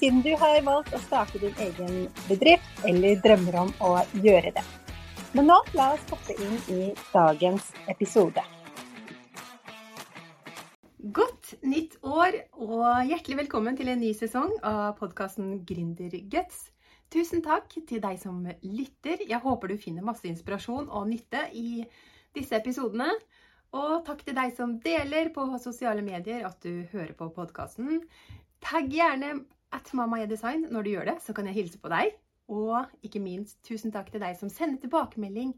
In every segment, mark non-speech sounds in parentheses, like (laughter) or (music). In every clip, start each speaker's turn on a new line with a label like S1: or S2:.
S1: siden du har valgt å starte din egen bedrift eller drømmer om å gjøre det. Men nå la oss hoppe inn i dagens episode.
S2: Godt nytt år og hjertelig velkommen til en ny sesong av podkasten Gründerguts. Tusen takk til deg som lytter. Jeg håper du finner masse inspirasjon og nytte i disse episodene. Og takk til deg som deler på sosiale medier at du hører på podkasten. Tagg gjerne at Mama Design når du gjør det, så kan jeg hilse på deg. Og ikke minst tusen takk til deg som sender tilbakemelding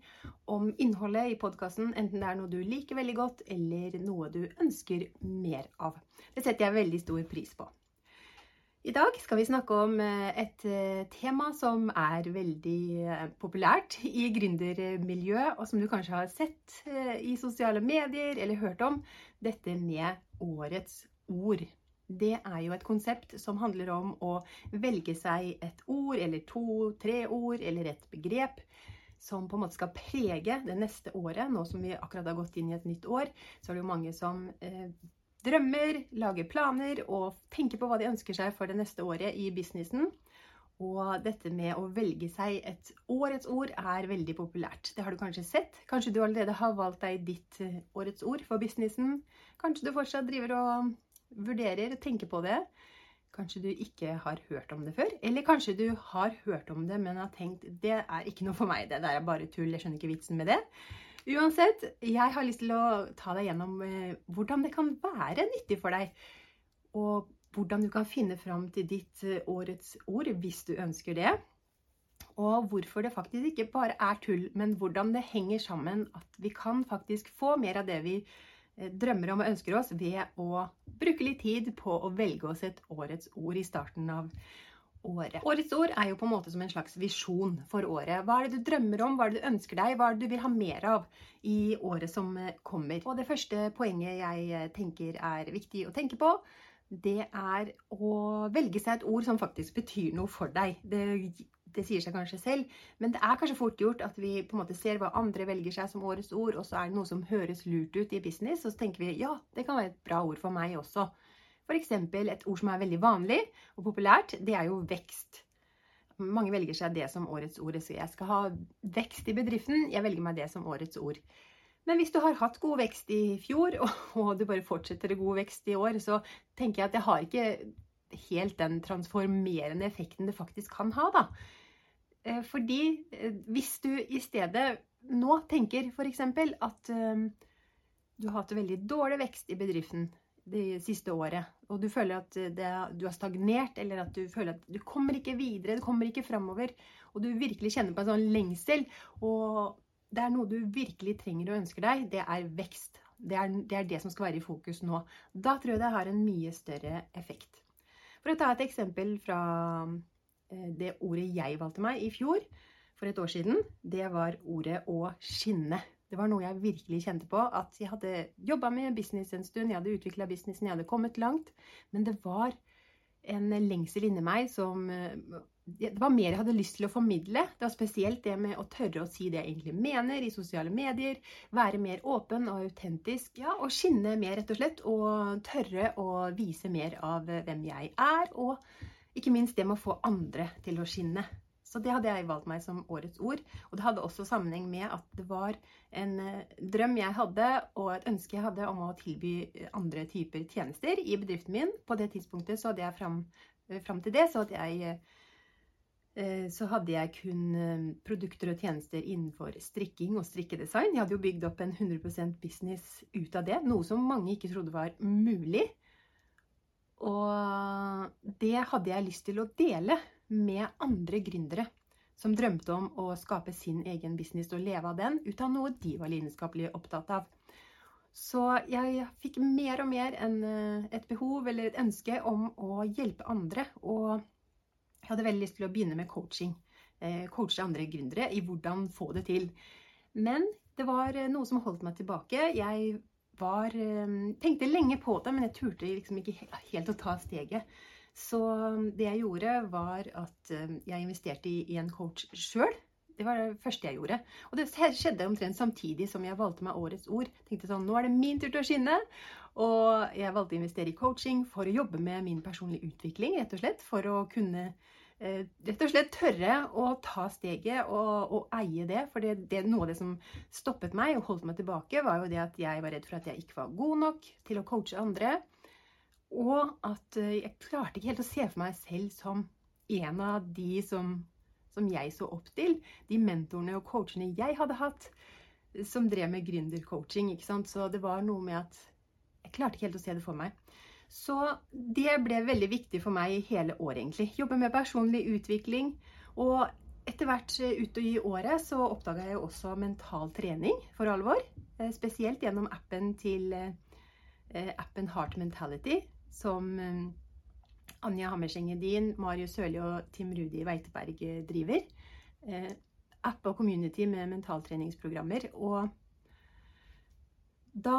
S2: om innholdet i podkasten, enten det er noe du liker veldig godt, eller noe du ønsker mer av. Det setter jeg veldig stor pris på. I dag skal vi snakke om eh, et eh, tema som er veldig eh, populært i gründermiljøet, og som du kanskje har sett i sosiale medier eller hørt om. Dette med årets ord det er jo et konsept som handler om å velge seg et ord eller to, tre ord eller et begrep som på en måte skal prege det neste året. Nå som vi akkurat har gått inn i et nytt år, så er det jo mange som eh, drømmer, lager planer og tenker på hva de ønsker seg for det neste året i businessen. Og dette med å velge seg et årets ord er veldig populært. Det har du kanskje sett. Kanskje du allerede har valgt deg ditt eh, årets ord for businessen. Kanskje du fortsatt driver og vurderer, tenker på det. Kanskje du ikke har hørt om det før. Eller kanskje du har hørt om det, men har tenkt det er ikke noe for meg. Det der er bare tull. Jeg skjønner ikke vitsen med det. Uansett, jeg har lyst til å ta deg gjennom eh, hvordan det kan være nyttig for deg. Og hvordan du kan finne fram til ditt eh, årets ord hvis du ønsker det. Og hvorfor det faktisk ikke bare er tull, men hvordan det henger sammen. At vi kan faktisk få mer av det vi Eh, drømmer om og ønsker oss ved å bruke litt tid på å velge oss et årets ord i starten av året. Årets ord er jo på en måte som en slags visjon for året. Hva er det du drømmer om, hva er det du ønsker deg, hva er det du vil ha mer av i året som eh, kommer? Og det første poenget jeg eh, tenker er viktig å tenke på, det er å velge seg et ord som faktisk betyr noe for deg. Det det sier seg kanskje selv, men det er kanskje fort gjort at vi på en måte ser hva andre velger seg som årets ord, og så er det noe som høres lurt ut i business, og så tenker vi ja, det kan være et bra ord for meg også. F.eks. et ord som er veldig vanlig og populært, det er jo vekst. Mange velger seg det som årets ord. Så jeg skal ha vekst i bedriften. Jeg velger meg det som årets ord. Men hvis du har hatt god vekst i fjor, (laughs) og du bare fortsetter god vekst i år, så tenker jeg at det har ikke helt den transformerende effekten det faktisk kan ha, da. Eh, fordi eh, hvis du i stedet nå tenker f.eks. at eh, du har hatt veldig dårlig vekst i bedriften det siste året, og du føler at det, du har stagnert, eller at du føler at du kommer ikke videre, du kommer ikke framover, og du virkelig kjenner på en sånn lengsel, og det er noe du virkelig trenger og ønsker deg, det er vekst. Det er, det er det som skal være i fokus nå. Da tror jeg det har en mye større effekt. For å ta et eksempel fra Eh, det ordet jeg valgte meg i fjor, for et år siden, det var ordet å skinne. Det var noe jeg virkelig kjente på. At jeg hadde jobba med business en stund, jeg hadde utvikla businessen, jeg hadde kommet langt. Men det var en lengsel inni meg som eh, Det var mer jeg hadde lyst til å formidle. Det var spesielt det med å tørre å si det jeg egentlig mener i sosiale medier. Være mer åpen og autentisk. Ja, og skinne mer, rett og slett. Og tørre å vise mer av hvem jeg er. og ikke minst det med å få andre til å skinne. Så det hadde jeg valgt meg som årets ord. Og det hadde også sammenheng med at det var en eh, drøm jeg hadde, og et ønske jeg hadde om å tilby andre typer tjenester i bedriften min. På det tidspunktet så hadde jeg fram, eh, fram til det så hadde jeg eh, så hadde jeg kun produkter og tjenester innenfor strikking og strikkedesign. Jeg hadde jo bygd opp en 100% business ut av det, noe som mange ikke trodde var mulig. Og det hadde jeg lyst til å dele med andre gründere som drømte om å skape sin egen business og leve av den ut av noe de var lidenskapelig opptatt av. Så jeg fikk mer og mer eh, et behov eller et ønske om å hjelpe andre. Og Jeg hadde veldig lyst til å begynne med coaching. Eh, coache andre gründere i hvordan få det til. Men det var eh, noe som holdt meg tilbake. Jeg var, eh, tenkte lenge på det, men jeg turte liksom ikke helt å ta steget. Så det jeg gjorde, var at jeg investerte i en coach sjøl. Det var det første jeg gjorde. Og det skjedde omtrent samtidig som jeg valgte meg årets ord. Tenkte sånn, nå er det min tur til å skinne. Og jeg valgte å investere i coaching for å jobbe med min personlige utvikling, rett og slett. For å kunne eh, rett og slett tørre å ta steget og, og eie det. For det, det, noe av det som stoppet meg og holdt meg tilbake, var jo det at jeg var redd for at jeg ikke var god nok til å coache andre. Og at eh, jeg klarte ikke helt å se for meg selv som en av de som som jeg så opp til. De mentorene og coachene jeg hadde hatt, som drev med gründercoaching. Så det var noe med at jeg klarte ikke helt å se det for meg. Så det ble veldig viktig for meg i hele året, egentlig. Jobbe med personlig utvikling. Og etter hvert ut i året så oppdaga jeg også mental trening for alvor. Eh, spesielt gjennom appen til eh, appen Heart Mentality, som eh, Anja Hammerseng-Edin, Marius Sørli og Tim Rudi Veiteberg driver. Eh, app og community med mentaltreningsprogrammer. Og da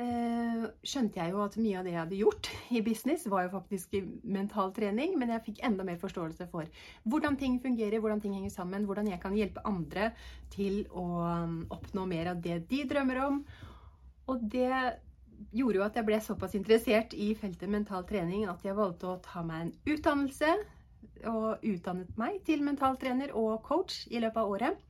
S2: eh, skjønte jeg jo at mye av det jeg hadde gjort i business, var jo faktisk mental trening, men jeg fikk enda mer forståelse for hvordan ting fungerer, hvordan ting henger sammen, hvordan jeg kan hjelpe andre til å um, oppnå mer av det de drømmer om. Og det gjorde jo at jeg ble såpass interessert i feltet mental trening at jeg valgte å ta meg en utdannelse. Og utdannet meg til mentaltrener og coach i løpet av året.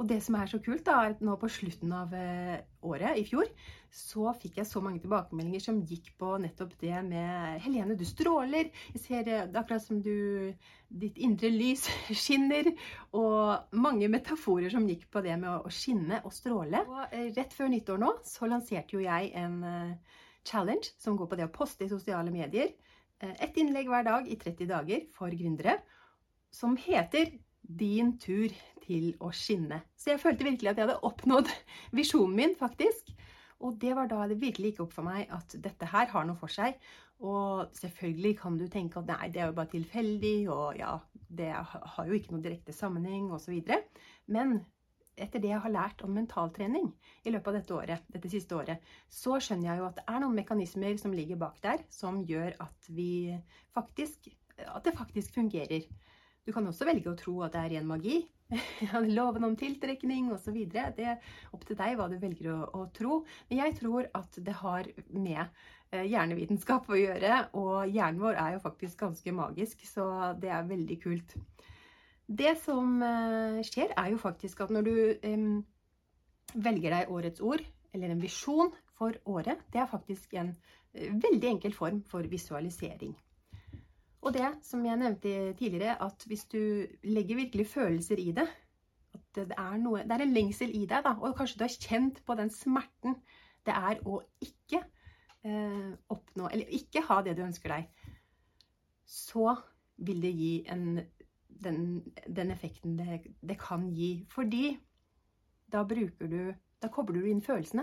S2: Og det som er så kult, da, er at nå på slutten av eh, året i fjor, så fikk jeg så mange tilbakemeldinger som gikk på nettopp det med Helene, du stråler. Jeg ser det akkurat som du Ditt indre lys (laughs) skinner. Og mange metaforer som gikk på det med å skinne og stråle. Og eh, rett før nyttår nå så lanserte jo jeg en eh, challenge som går på det å poste i sosiale medier. Ett innlegg hver dag i 30 dager for gründere. Som heter din tur til å skinne. Så jeg følte virkelig at jeg hadde oppnådd (laughs) visjonen min, faktisk. Og det var da det virkelig gikk opp for meg at dette her har noe for seg. Og selvfølgelig kan du tenke at nei, det er jo bare tilfeldig, og ja, det har jo ikke noe direkte sammenheng, osv. Men etter det jeg har lært om mentaltrening i løpet av dette året, dette siste året, så skjønner jeg jo at det er noen mekanismer som ligger bak der, som gjør at vi faktisk At det faktisk fungerer. Du kan også velge å tro at det er ren magi. (laughs) Loven om tiltrekning osv. Det er opp til deg hva du velger å, å, tro. Men jeg tror at det har med eh, hjernevitenskap å gjøre. Og hjernen vår er jo faktisk ganske magisk, så det er veldig kult. Det som eh, skjer, er jo faktisk at når du um, velger deg årets ord, eller en visjon for året, det er faktisk en eh, veldig enkel form for visualisering. Og det som jeg nevnte tidligere, at hvis du legger virkelig følelser i det At det er, noe, det er en lengsel i deg, da, og kanskje du har kjent på den smerten det er å ikke eh, oppnå Eller ikke ha det du ønsker deg, så vil det gi en, den, den, effekten det, det kan gi. Fordi da bruker du Da kobler du inn følelsene.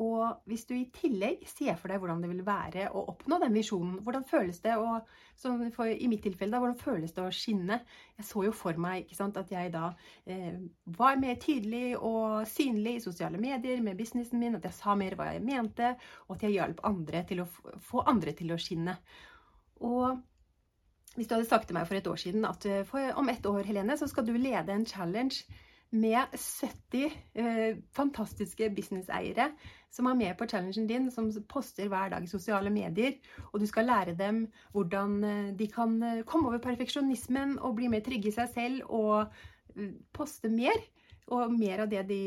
S2: Og hvis du i tillegg ser for deg hvordan det vil være å oppnå den visjonen, hvordan føles det å, for, i mitt tilfelle da, hvordan føles det å skinne? Jeg så jo for meg sant, at jeg da eh, var mer tydelig og synlig i sosiale medier med businessen min, at jeg sa mer hva jeg mente, og at jeg hjalp andre til å få andre til å skinne. Og hvis du hadde sagt til meg for et år siden at eh, for, om ett år Helene, så skal du lede en challenge med 70 eh, fantastiske businesseiere som er med på challengen din, som poster hver dag i sosiale medier. Og du skal lære dem hvordan eh, de kan eh, komme over perfeksjonismen og bli mer trygge i seg selv og eh, poste mer. Og mer av det de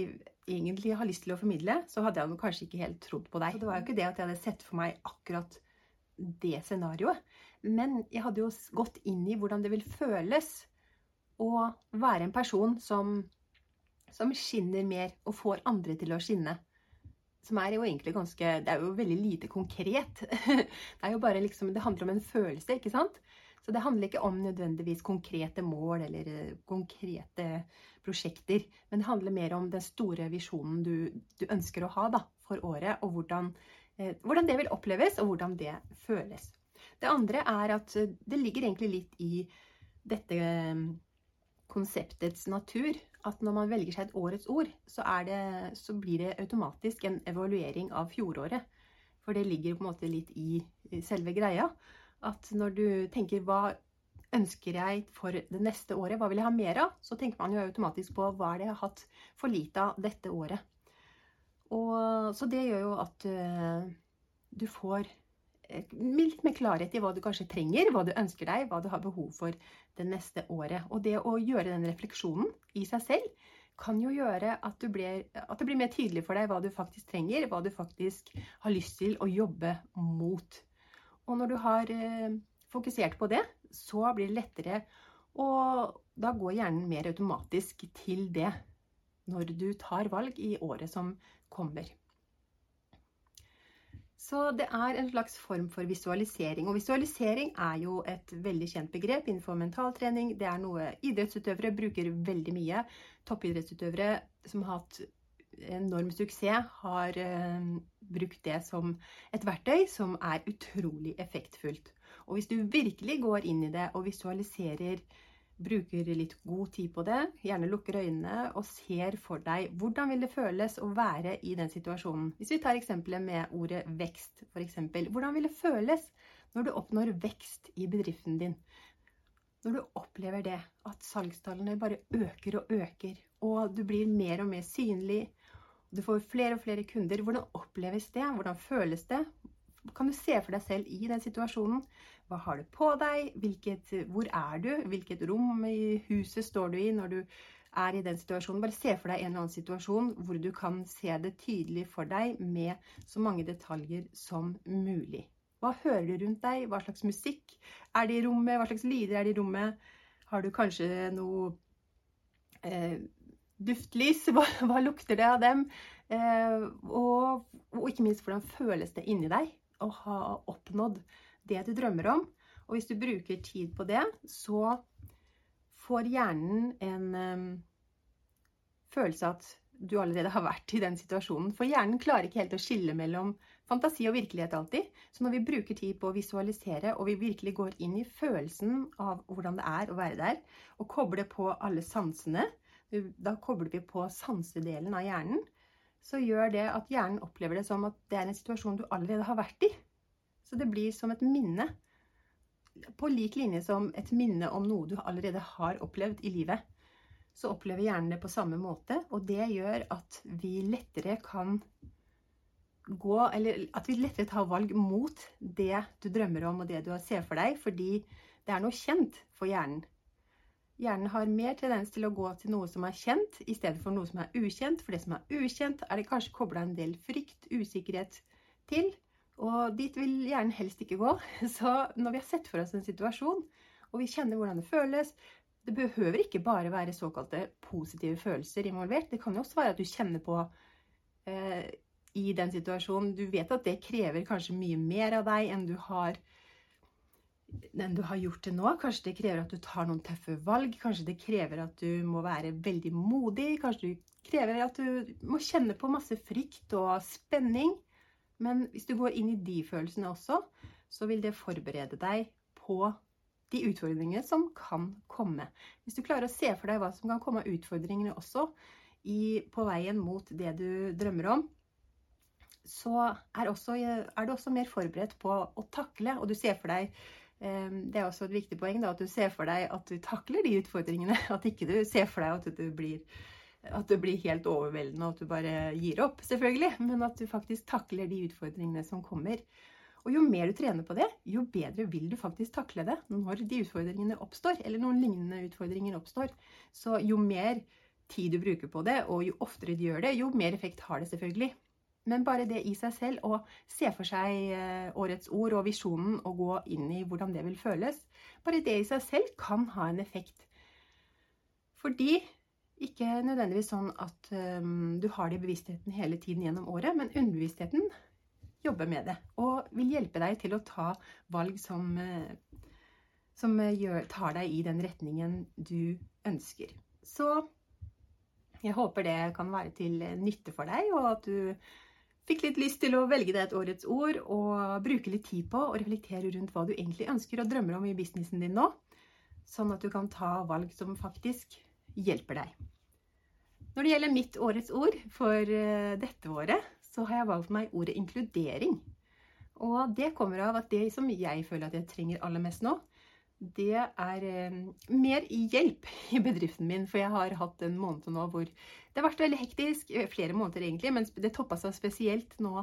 S2: egentlig har lyst til å formidle, så hadde jeg kanskje ikke helt trodd på deg. Så det var jo ikke det at jeg hadde sett for meg akkurat det scenarioet. Men jeg hadde jo gått inn i hvordan det vil føles å være en person som som skinner mer og får andre til å skinne. Som er jo egentlig ganske Det er jo veldig lite konkret. (laughs) Det er jo bare liksom Det handler om en følelse, ikke sant? Så det handler ikke om nødvendigvis konkrete mål eller eh, konkrete prosjekter. Men det handler mer om den store visjonen du, du ønsker å ha da, for året, og hvordan, eh, hvordan, det vil oppleves, og hvordan det føles. Det andre er at eh, det ligger egentlig litt i dette eh, konseptets natur at når man velger seg et årets ord, så, det, så, blir det automatisk en evaluering av fjoråret. For det ligger på en måte litt i selve greia. At når du tenker hva ønsker jeg for det neste året, hva vil jeg ha mer av, så tenker man jo automatisk på hva er det jeg har hatt for lite av dette året. Og, så det gjør jo at uh, du får Eh, litt med klarhet i hva du kanskje trenger, hva du ønsker deg, hva du har behov for det neste året. Og det å gjøre den refleksjonen i seg selv kan jo gjøre at, blir, at, det blir mer tydelig for deg hva du faktisk trenger, hva du faktisk har lyst til å jobbe mot. Og når du har eh, fokusert på det, så blir det lettere, og da går hjernen mer automatisk til det når du tar valg i året som kommer. Så det er en slags form for visualisering. Og visualisering er jo et veldig kjent begrep innenfor mentaltrening. Det er noe idrettsutøvere bruker veldig mye. Toppidrettsutøvere som har hatt enorm suksess, har eh, brukt det som et verktøy som er utrolig effektfullt. Og hvis du virkelig går inn i det og visualiserer bruker litt god tid på det, gjerne lukker øynene og ser for deg hvordan vil det føles å være i den situasjonen. Hvis vi tar eksempelet med ordet vekst, f.eks. Hvordan vil det føles når du oppnår vekst i bedriften din? Når du opplever det, at salgstallene bare øker og øker, og du blir mer og mer synlig, du får flere og flere kunder, hvordan oppleves det? Hvordan føles det? Kan du se for deg selv i den situasjonen? Hva har du på deg? Hvilket, hvor er du? Hvilket rom i huset står du i når du er i den situasjonen? Bare se for deg en eller annen situasjon hvor du kan se det tydelig for deg med så mange detaljer som mulig. Hva hører du rundt deg? Hva slags musikk er det i rommet? Hva slags lyder er det i rommet? Har du kanskje noe eh, duftlys? (laughs) Hva, hva, lukter det av dem? Eh, og, og, ikke minst, hvordan føles det inni deg å ha oppnådd det du drømmer om. Og hvis du bruker tid på det, så får hjernen en um, følelse at du allerede har vært i den situasjonen. For hjernen klarer ikke helt å skille mellom fantasi og virkelighet alltid. Så når vi bruker tid på å visualisere, og vi virkelig går inn i følelsen av hvordan det er å være der, og kobler på alle sansene, da kobler vi på sansedelen av hjernen, så gjør det at hjernen opplever det som at det er en situasjon du allerede har vært i. Så det blir som et minne. På lik linje som et minne om noe du allerede har opplevd i livet. Så opplever hjernen det på samme måte, og det gjør at vi lettere kan gå Eller at vi lettere tar valg mot det du drømmer om og det du ser for deg, fordi det er noe kjent for hjernen. Hjernen har mer tendens til å gå til noe som er kjent, i stedet for noe som er ukjent. For det som er ukjent, er det kanskje kobla en del frykt, usikkerhet til. Og dit vil hjernen helst ikke gå. (laughs) Så når vi har sett for oss en situasjon, og vi kjenner hvordan det føles Det behøver ikke bare være såkalte positive følelser involvert. Det kan jo også være at du kjenner på eh, i den situasjonen Du vet at det krever kanskje mye mer av deg enn du har enn du har gjort til nå. Kanskje det krever at du tar noen tøffe valg. Kanskje det krever at du må være veldig modig. Kanskje det krever at du må kjenne på masse frykt og spenning. Men hvis du går inn i de følelsene også, så vil det forberede deg på de utfordringene som kan komme. Hvis du klarer å se for deg hva som kan komme av utfordringene også i, på veien mot det du drømmer om, så er, også, er, du også mer forberedt på å takle, og du ser for deg eh, det er også et viktig poeng da, at du ser for deg at du takler de utfordringene. (laughs) At ikke du ser for deg at du blir at det blir helt overveldende, og at du bare gir opp, selvfølgelig. (laughs) Men at du faktisk takler de utfordringene som kommer. Og jo mer du trener på det, jo bedre vil du faktisk takle det når de utfordringene oppstår, eller noen lignende utfordringer oppstår. Så jo mer tid du bruker på det, og jo oftere du gjør det, jo mer effekt har det selvfølgelig. Men bare det i seg selv, å se for seg eh, årets ord og visjonen og gå inn i hvordan det vil føles, bare det i seg selv kan ha en effekt. Fordi ikke nødvendigvis sånn at um, du har det i bevisstheten hele tiden gjennom året, men underbevisstheten jobber med det og vil hjelpe deg til å ta valg som, uh, som uh, gjør, tar deg i den retningen du ønsker. Så jeg håper det kan være til nytte for deg, og at du fikk litt lyst til å velge deg et årets ord og bruke litt tid på å reflektere rundt hva du egentlig ønsker og drømmer om i businessen din nå. sånn at du kan ta valg som faktisk hjelper deg. Når det gjelder mitt årets ord for eh, dette året, så har jeg valgt meg ordet inkludering. Og det kommer av at det som jeg føler at jeg trenger aller mest nå, det er eh, mer hjelp i bedriften min. For jeg har hatt en måned nå hvor det har vært veldig hektisk. Flere måneder egentlig, men det toppa seg spesielt nå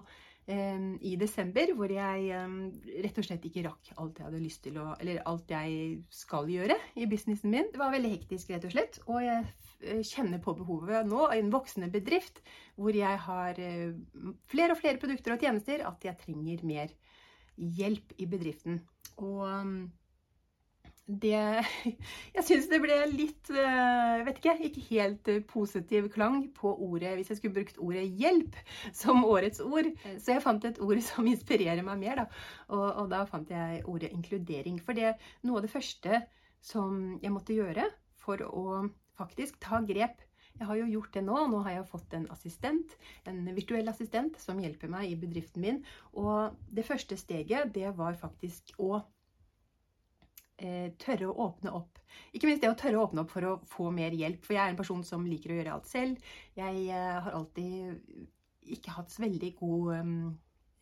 S2: i desember. Hvor jeg rett og slett ikke rakk alt jeg hadde lyst til å Eller alt jeg skal gjøre i businessen min. Det var veldig hektisk, rett og slett. Og jeg eh, kjenner på behovet nå i en voksende bedrift hvor jeg har eh, flere og flere produkter og tjenester, at jeg trenger mer hjelp i bedriften. Og det (laughs) Jeg syns det ble litt jeg vet ikke, ikke helt eh, positiv klang på ordet hvis jeg skulle brukt ordet 'hjelp' som årets ord. Så jeg fant et ord som inspirerer meg mer, da. Og, og da fant jeg ordet 'inkludering'. For det noe av det første som jeg måtte gjøre for å faktisk ta grep jeg har jo gjort det nå. Nå har jeg fått en assistent, en virtuell assistent, som hjelper meg i bedriften min. Og det første steget, det var faktisk å Eh, tørre å åpne opp. Ikke minst det å tørre å åpne opp for å få mer hjelp. For jeg er en person som liker å gjøre alt selv. Jeg eh, har alltid ikke hatt veldig god,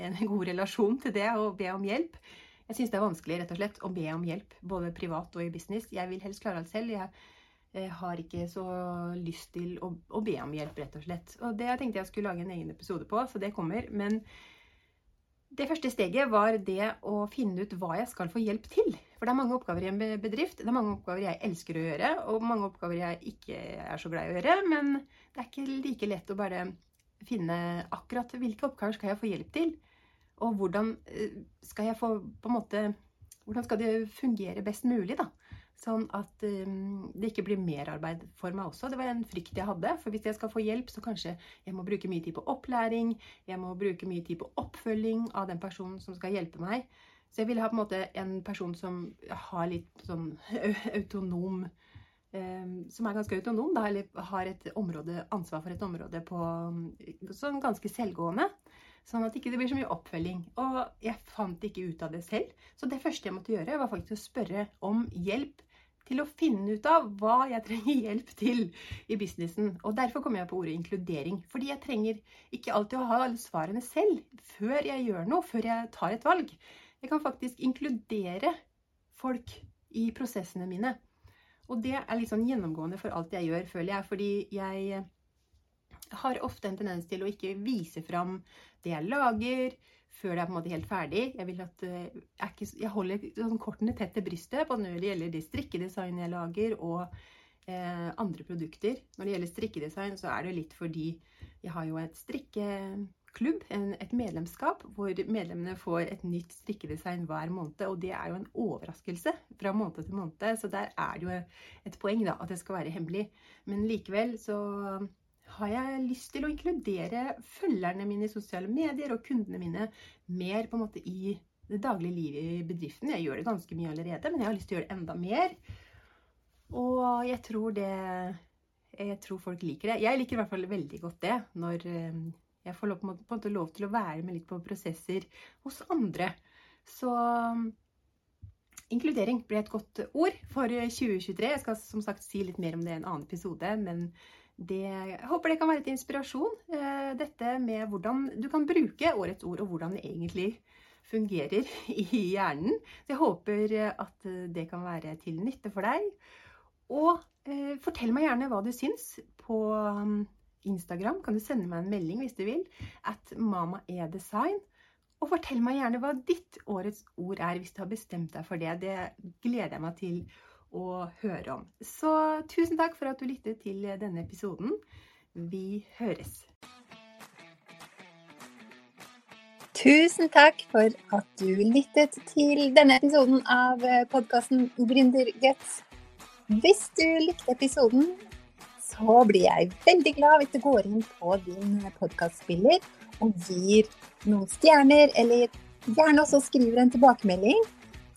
S2: en god relasjon til det å be om hjelp. Jeg syns det er vanskelig rett og slett å be om hjelp, både privat og i business. Jeg vil helst klare alt selv. Jeg eh, har ikke så lyst til å, å be om hjelp, rett og slett. Og det tenkte jeg skulle lage en egen episode på, så det kommer. Men det første steget var det å finne ut hva jeg skal få hjelp til. For det er mange oppgaver i en bedrift. Det er mange oppgaver jeg elsker å gjøre, og mange oppgaver jeg ikke er så glad i å gjøre. Men det er ikke like lett å bare finne akkurat hvilke oppgaver skal jeg få hjelp til. Og hvordan eh, skal jeg få på en måte Hvordan skal det fungere best mulig, da? Sånn at um, det ikke blir merarbeid for meg også. Det var en frykt jeg hadde. For hvis jeg skal få hjelp, så kanskje jeg må bruke mye tid på opplæring. Jeg må bruke mye tid på oppfølging av den personen som skal hjelpe meg. Så jeg ville ha på en måte en person som har litt sånn (laughs) autonom um, Som er ganske autonom, da, eller har et område, ansvar for et område på Sånn ganske selvgående. Sånn at det ikke blir så mye oppfølging. Og jeg fant ikke ut av det selv. Så det første jeg måtte gjøre, var faktisk å spørre om hjelp til å finne ut av hva jeg trenger hjelp til i businessen. Og derfor kommer jeg på ordet inkludering. Fordi jeg trenger ikke alltid å ha alle svarene selv før jeg gjør noe, før jeg tar et valg. Jeg kan faktisk inkludere folk i prosessene mine. Og det er litt sånn gjennomgående for alt jeg gjør, føler jeg. Fordi jeg har ofte en tendens til å ikke vise fram det jeg lager, før det er på en måte helt ferdig. Jeg, at, eh, jeg, ikke, jeg holder sånn kortene tett til brystet både når det gjelder de strikkedesign jeg lager, og eh, andre produkter. Når det gjelder strikkedesign, så er det litt fordi jeg har jo et strikkeklubb, en, et medlemskap, hvor medlemmene får et nytt strikkedesign hver måned. Og det er jo en overraskelse fra måned til måned, så der er det jo et poeng da, at det skal være hemmelig. Men likevel så har jeg lyst til å inkludere følgerne mine i sosiale medier og kundene mine mer på en måte i det daglige livet i bedriften. Jeg gjør det ganske mye allerede, men jeg har lyst til å gjøre det enda mer. Og jeg tror det Jeg tror folk liker det. Jeg liker i hvert fall veldig godt det når eh, jeg får lov, på en måte lov til å være med litt på prosesser hos andre. Så inkludering ble et godt ord for 2023. Jeg skal som sagt si litt mer om det i en annen episode, men det, jeg håper det kan være til inspirasjon. Eh, dette med hvordan du kan bruke årets ord, og hvordan det egentlig fungerer (laughs) i hjernen. Så jeg håper at det kan være til nytte for deg. Og eh, fortell meg gjerne hva du syns. På um, Instagram kan du sende meg en melding hvis du vil. At mamaedesign. Og fortell meg gjerne hva ditt årets ord er, hvis du har bestemt deg for det. Det gleder jeg meg til å høre om. Så tusen takk for at du lyttet til denne episoden. Vi høres.
S1: Tusen takk for at du lyttet til denne episoden av podkasten Gründerguts. Hvis du likte episoden, så blir jeg veldig glad hvis du går inn på din podkastspiller og gir noen stjerner, eller gjerne også skriver en tilbakemelding